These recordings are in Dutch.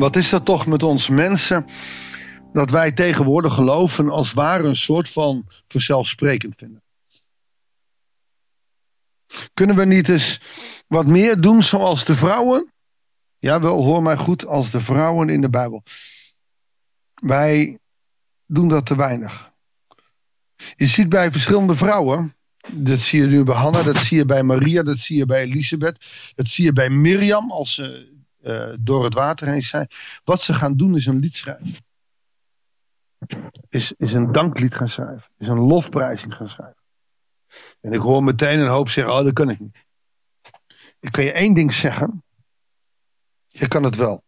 Wat is dat toch met ons mensen? Dat wij tegenwoordig geloven als ware een soort van vanzelfsprekend vinden. Kunnen we niet eens wat meer doen zoals de vrouwen? Jawel, hoor mij goed, als de vrouwen in de Bijbel. Wij doen dat te weinig. Je ziet bij verschillende vrouwen, dat zie je nu bij Hanna, dat zie je bij Maria, dat zie je bij Elisabeth, dat zie je bij Mirjam als ze uh, door het water heen zijn. Wat ze gaan doen is een lied schrijven. Is, is een danklied gaan schrijven. Is een lofprijzing gaan schrijven. En ik hoor meteen een hoop zeggen, oh dat kan ik niet. Ik kan je één ding zeggen. Je kan het wel.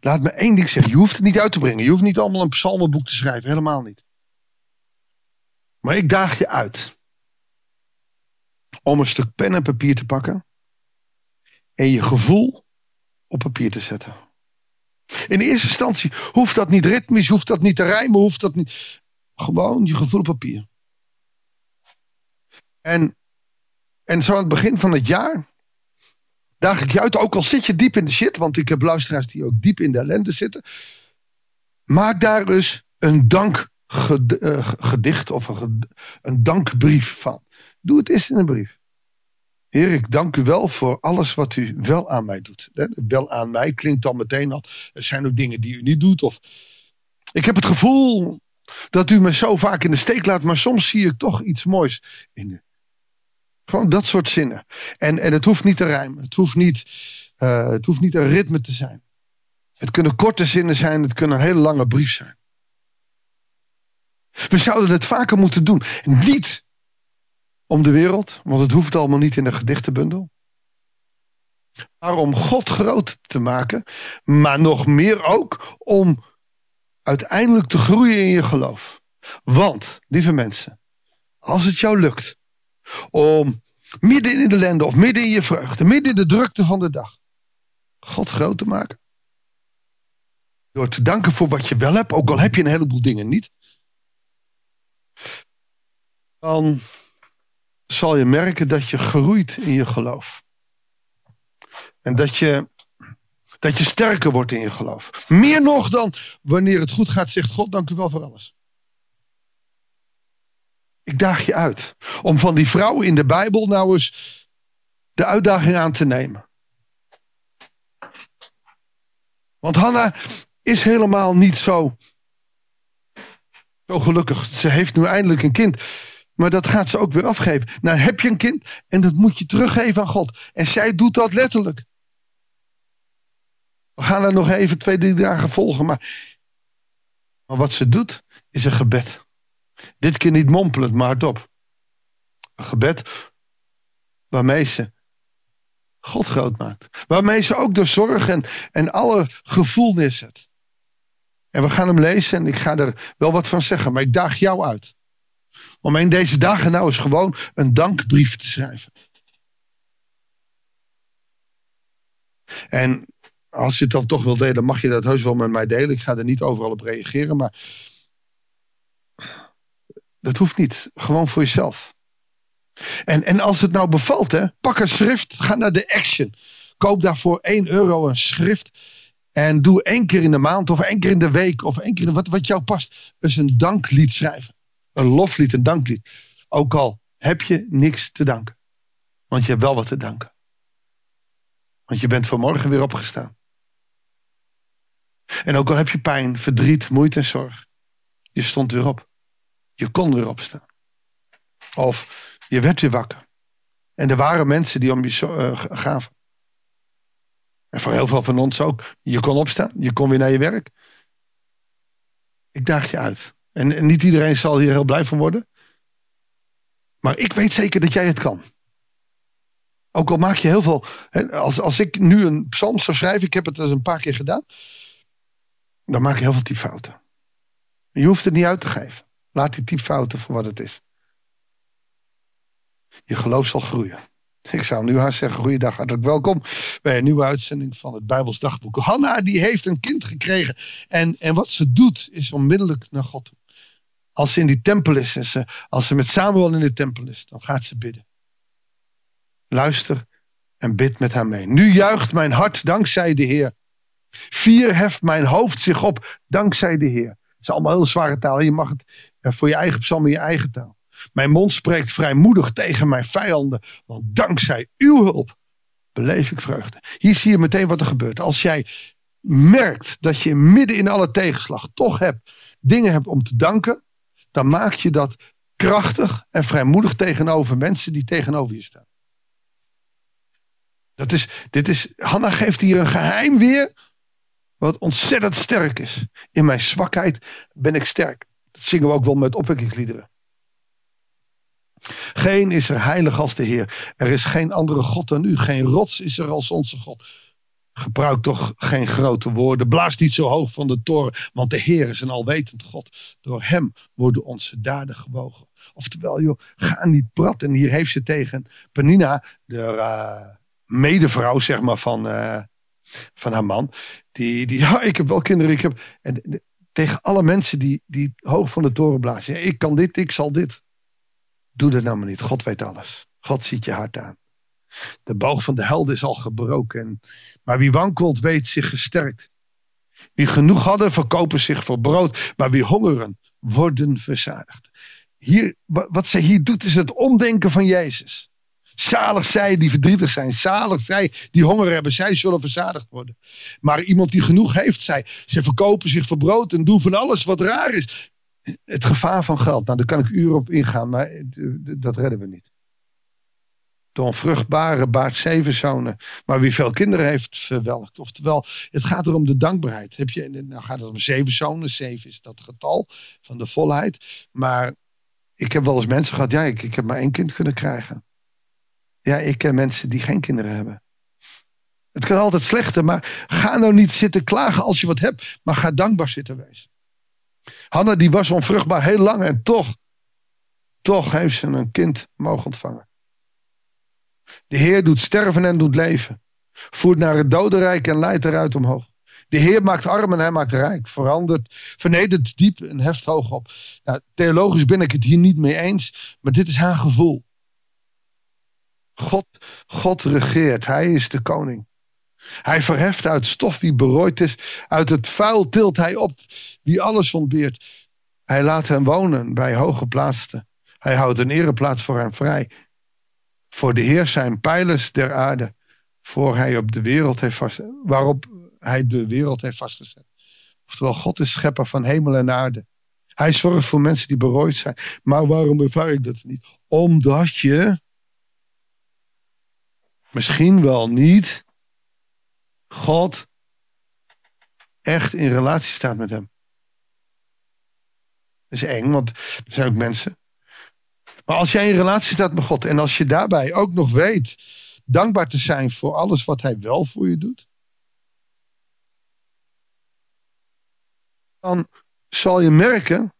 Laat me één ding zeggen. Je hoeft het niet uit te brengen. Je hoeft niet allemaal een psalmenboek te schrijven. Helemaal niet. Maar ik daag je uit. Om een stuk pen en papier te pakken. En je gevoel op papier te zetten. In eerste instantie hoeft dat niet ritmisch, hoeft dat niet te rijmen, hoeft dat niet. Gewoon je gevoel op papier. En, en zo aan het begin van het jaar daag ik je uit, ook al zit je diep in de shit, want ik heb luisteraars die ook diep in de ellende zitten. Maak daar dus een dankgedicht eh, of een, een dankbrief van. Doe het eens in een brief. Heer, ik dank u wel voor alles wat u wel aan mij doet. Wel aan mij klinkt dan meteen al. Er zijn ook dingen die u niet doet. Of ik heb het gevoel dat u me zo vaak in de steek laat, maar soms zie ik toch iets moois in u. Gewoon dat soort zinnen. En, en het hoeft niet te rijmen. Het hoeft niet, uh, het hoeft niet een ritme te zijn. Het kunnen korte zinnen zijn. Het kunnen een hele lange brief zijn. We zouden het vaker moeten doen. Niet om de wereld, want het hoeft allemaal niet in een gedichtenbundel. Maar om God groot te maken. Maar nog meer ook om uiteindelijk te groeien in je geloof. Want, lieve mensen, als het jou lukt om midden in de ellende of midden in je vreugde, midden in de drukte van de dag, God groot te maken. Door te danken voor wat je wel hebt, ook al heb je een heleboel dingen niet. Dan zal je merken dat je groeit in je geloof. En dat je, dat je sterker wordt in je geloof. Meer nog dan wanneer het goed gaat, zegt God, dank u wel voor alles. Ik daag je uit om van die vrouwen in de Bijbel nou eens de uitdaging aan te nemen. Want Hanna is helemaal niet zo, zo gelukkig. Ze heeft nu eindelijk een kind. Maar dat gaat ze ook weer afgeven. Nou heb je een kind en dat moet je teruggeven aan God. En zij doet dat letterlijk. We gaan er nog even twee, drie dagen volgen. Maar, maar wat ze doet is een gebed. Dit keer niet mompelend, maar hardop. Een gebed waarmee ze God groot maakt. Waarmee ze ook door zorg en, en alle gevoel neerzet. En we gaan hem lezen en ik ga er wel wat van zeggen, maar ik daag jou uit. Om in deze dagen nou eens gewoon een dankbrief te schrijven. En als je het dan toch wil delen, mag je dat heus wel met mij delen. Ik ga er niet overal op reageren, maar dat hoeft niet. Gewoon voor jezelf. En, en als het nou bevalt, hè, pak een schrift, ga naar de Action. Koop daarvoor 1 euro een schrift. En doe één keer in de maand of één keer in de week of één keer wat, wat jou past. eens een danklied schrijven. Een loflied, een danklied. Ook al heb je niks te danken. Want je hebt wel wat te danken. Want je bent vanmorgen weer opgestaan. En ook al heb je pijn, verdriet, moeite en zorg. Je stond weer op. Je kon weer opstaan. Of je werd weer wakker. En er waren mensen die om je uh, gaven. En voor heel veel van ons ook. Je kon opstaan. Je kon weer naar je werk. Ik daag je uit. En, niet iedereen zal hier heel blij van worden. Maar ik weet zeker dat jij het kan. Ook al maak je heel veel. Als, als ik nu een psalm zou schrijven, ik heb het eens een paar keer gedaan. Dan maak je heel veel typfouten. Je hoeft het niet uit te geven. Laat die typfouten voor wat het is. Je geloof zal groeien. Ik zou nu haar zeggen, goeiedag, hartelijk welkom bij een nieuwe uitzending van het Bijbels Dagboek. Hanna die heeft een kind gekregen en, en wat ze doet is onmiddellijk naar God toe. Als ze in die tempel is en ze, als ze met Samuel in de tempel is, dan gaat ze bidden. Luister en bid met haar mee. Nu juicht mijn hart dankzij de Heer. Vier heft mijn hoofd zich op dankzij de Heer. Het is allemaal heel zware taal. Je mag het voor je eigen psalm in je eigen taal. Mijn mond spreekt vrijmoedig tegen mijn vijanden. Want dankzij uw hulp beleef ik vreugde. Hier zie je meteen wat er gebeurt. Als jij merkt dat je midden in alle tegenslag toch hebt, dingen hebt om te danken. Dan maak je dat krachtig en vrijmoedig tegenover mensen die tegenover je staan. Dat is, dit is, Hanna geeft hier een geheim weer. Wat ontzettend sterk is. In mijn zwakheid ben ik sterk. Dat zingen we ook wel met opwekkingsliederen. Geen is er heilig als de Heer. Er is geen andere God dan u. Geen rots is er als onze God. Gebruik toch geen grote woorden. Blaas niet zo hoog van de toren. Want de Heer is een alwetend God. Door hem worden onze daden gewogen. Oftewel, joh, ga niet praten. En hier heeft ze tegen Penina, de uh, medevrouw zeg maar, van, uh, van haar man. Die, die, ja, ik heb wel kinderen. Ik heb, en, tegen alle mensen die, die hoog van de toren blazen. Ik kan dit, ik zal dit. Doe dat nou maar niet. God weet alles. God ziet je hart aan. De boog van de held is al gebroken. Maar wie wankelt, weet zich gesterkt. Wie genoeg hadden, verkopen zich voor brood. Maar wie hongeren, worden verzadigd. Hier, wat zij hier doet, is het omdenken van Jezus. Zalig zij die verdrietig zijn. Zalig zij die honger hebben. Zij zullen verzadigd worden. Maar iemand die genoeg heeft, zij, ze verkopen zich voor brood en doen van alles wat raar is. Het gevaar van geld. Nou, daar kan ik uren op ingaan, maar dat redden we niet. De onvruchtbare baart zeven zonen. Maar wie veel kinderen heeft, verwelkt. Oftewel, het gaat er om de dankbaarheid. Heb je, nou gaat het om zeven zonen. Zeven is dat getal van de volheid. Maar ik heb wel eens mensen gehad. Ja, ik, ik heb maar één kind kunnen krijgen. Ja, ik ken mensen die geen kinderen hebben. Het kan altijd slechter, maar ga nou niet zitten klagen als je wat hebt. Maar ga dankbaar zitten wezen. Hanna die was onvruchtbaar heel lang en toch, toch heeft ze een kind mogen ontvangen. De Heer doet sterven en doet leven. Voert naar het dodenrijk en leidt eruit omhoog. De Heer maakt arm en hij maakt rijk. Verandert, vernedert diep en heft hoog op. Nou, theologisch ben ik het hier niet mee eens, maar dit is haar gevoel. God, God regeert, hij is de koning. Hij verheft uit stof wie berooid is. Uit het vuil tilt hij op wie alles ontbeert. Hij laat hem wonen bij hoge plaatsen. Hij houdt een ereplaats voor hem vrij. Voor de Heer zijn pijlers der aarde. Voor hij op de wereld heeft vast, waarop hij de wereld heeft vastgezet. Oftewel, God is schepper van hemel en aarde. Hij zorgt voor mensen die berooid zijn. Maar waarom ervaar ik dat niet? Omdat je misschien wel niet God echt in relatie staat met hem. Dat is eng, want er zijn ook mensen. Maar als jij in relatie staat met God en als je daarbij ook nog weet dankbaar te zijn voor alles wat hij wel voor je doet, dan zal je merken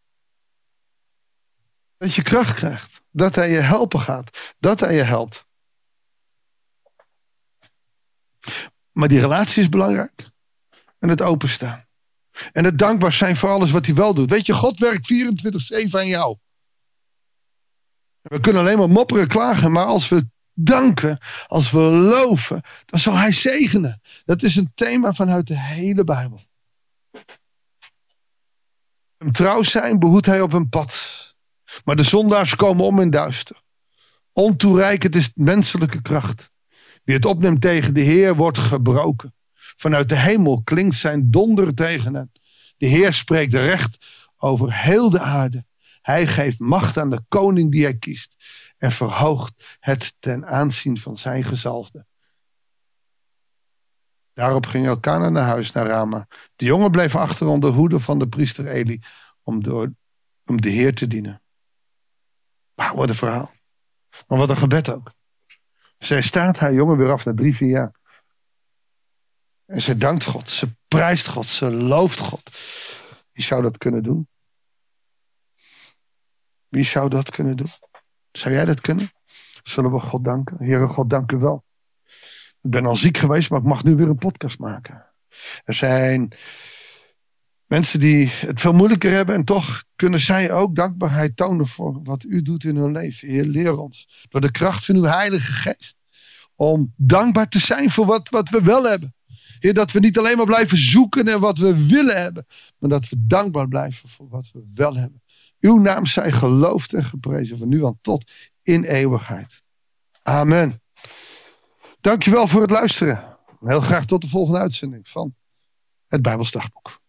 dat je kracht krijgt. Dat hij je helpen gaat. Dat hij je helpt. Maar die relatie is belangrijk. En het openstaan. En het dankbaar zijn voor alles wat hij wel doet. Weet je, God werkt 24-7 aan jou. We kunnen alleen maar mopperen, klagen. Maar als we danken, als we loven, dan zal hij zegenen. Dat is een thema vanuit de hele Bijbel. Hem trouw zijn behoedt hij op een pad. Maar de zondaars komen om in duister. Ontoereikend is menselijke kracht. Wie het opneemt tegen de Heer wordt gebroken. Vanuit de hemel klinkt zijn donder tegen hen. De Heer spreekt recht over heel de aarde. Hij geeft macht aan de koning die hij kiest. En verhoogt het ten aanzien van zijn gezalfde. Daarop ging Elkana naar huis, naar Rama. De jongen bleef achter onder hoede van de priester Eli. Om, door, om de Heer te dienen. Wauw, wat een verhaal. Maar wat een gebed ook. Zij staat haar jongen weer af na drie, vier jaar. En ze dankt God, ze prijst God, ze looft God. Wie zou dat kunnen doen? Wie zou dat kunnen doen? Zou jij dat kunnen? Zullen we God danken? Heere God, dank u wel. Ik ben al ziek geweest, maar ik mag nu weer een podcast maken. Er zijn mensen die het veel moeilijker hebben en toch kunnen zij ook dankbaarheid tonen voor wat u doet in hun leven. Heer, leer ons door de kracht van uw Heilige Geest om dankbaar te zijn voor wat, wat we wel hebben. Heer, dat we niet alleen maar blijven zoeken naar wat we willen hebben, maar dat we dankbaar blijven voor wat we wel hebben. Uw naam zij geloofd en geprezen van nu aan tot in eeuwigheid. Amen. Dankjewel voor het luisteren. Heel graag tot de volgende uitzending van het Bijbelsdagboek.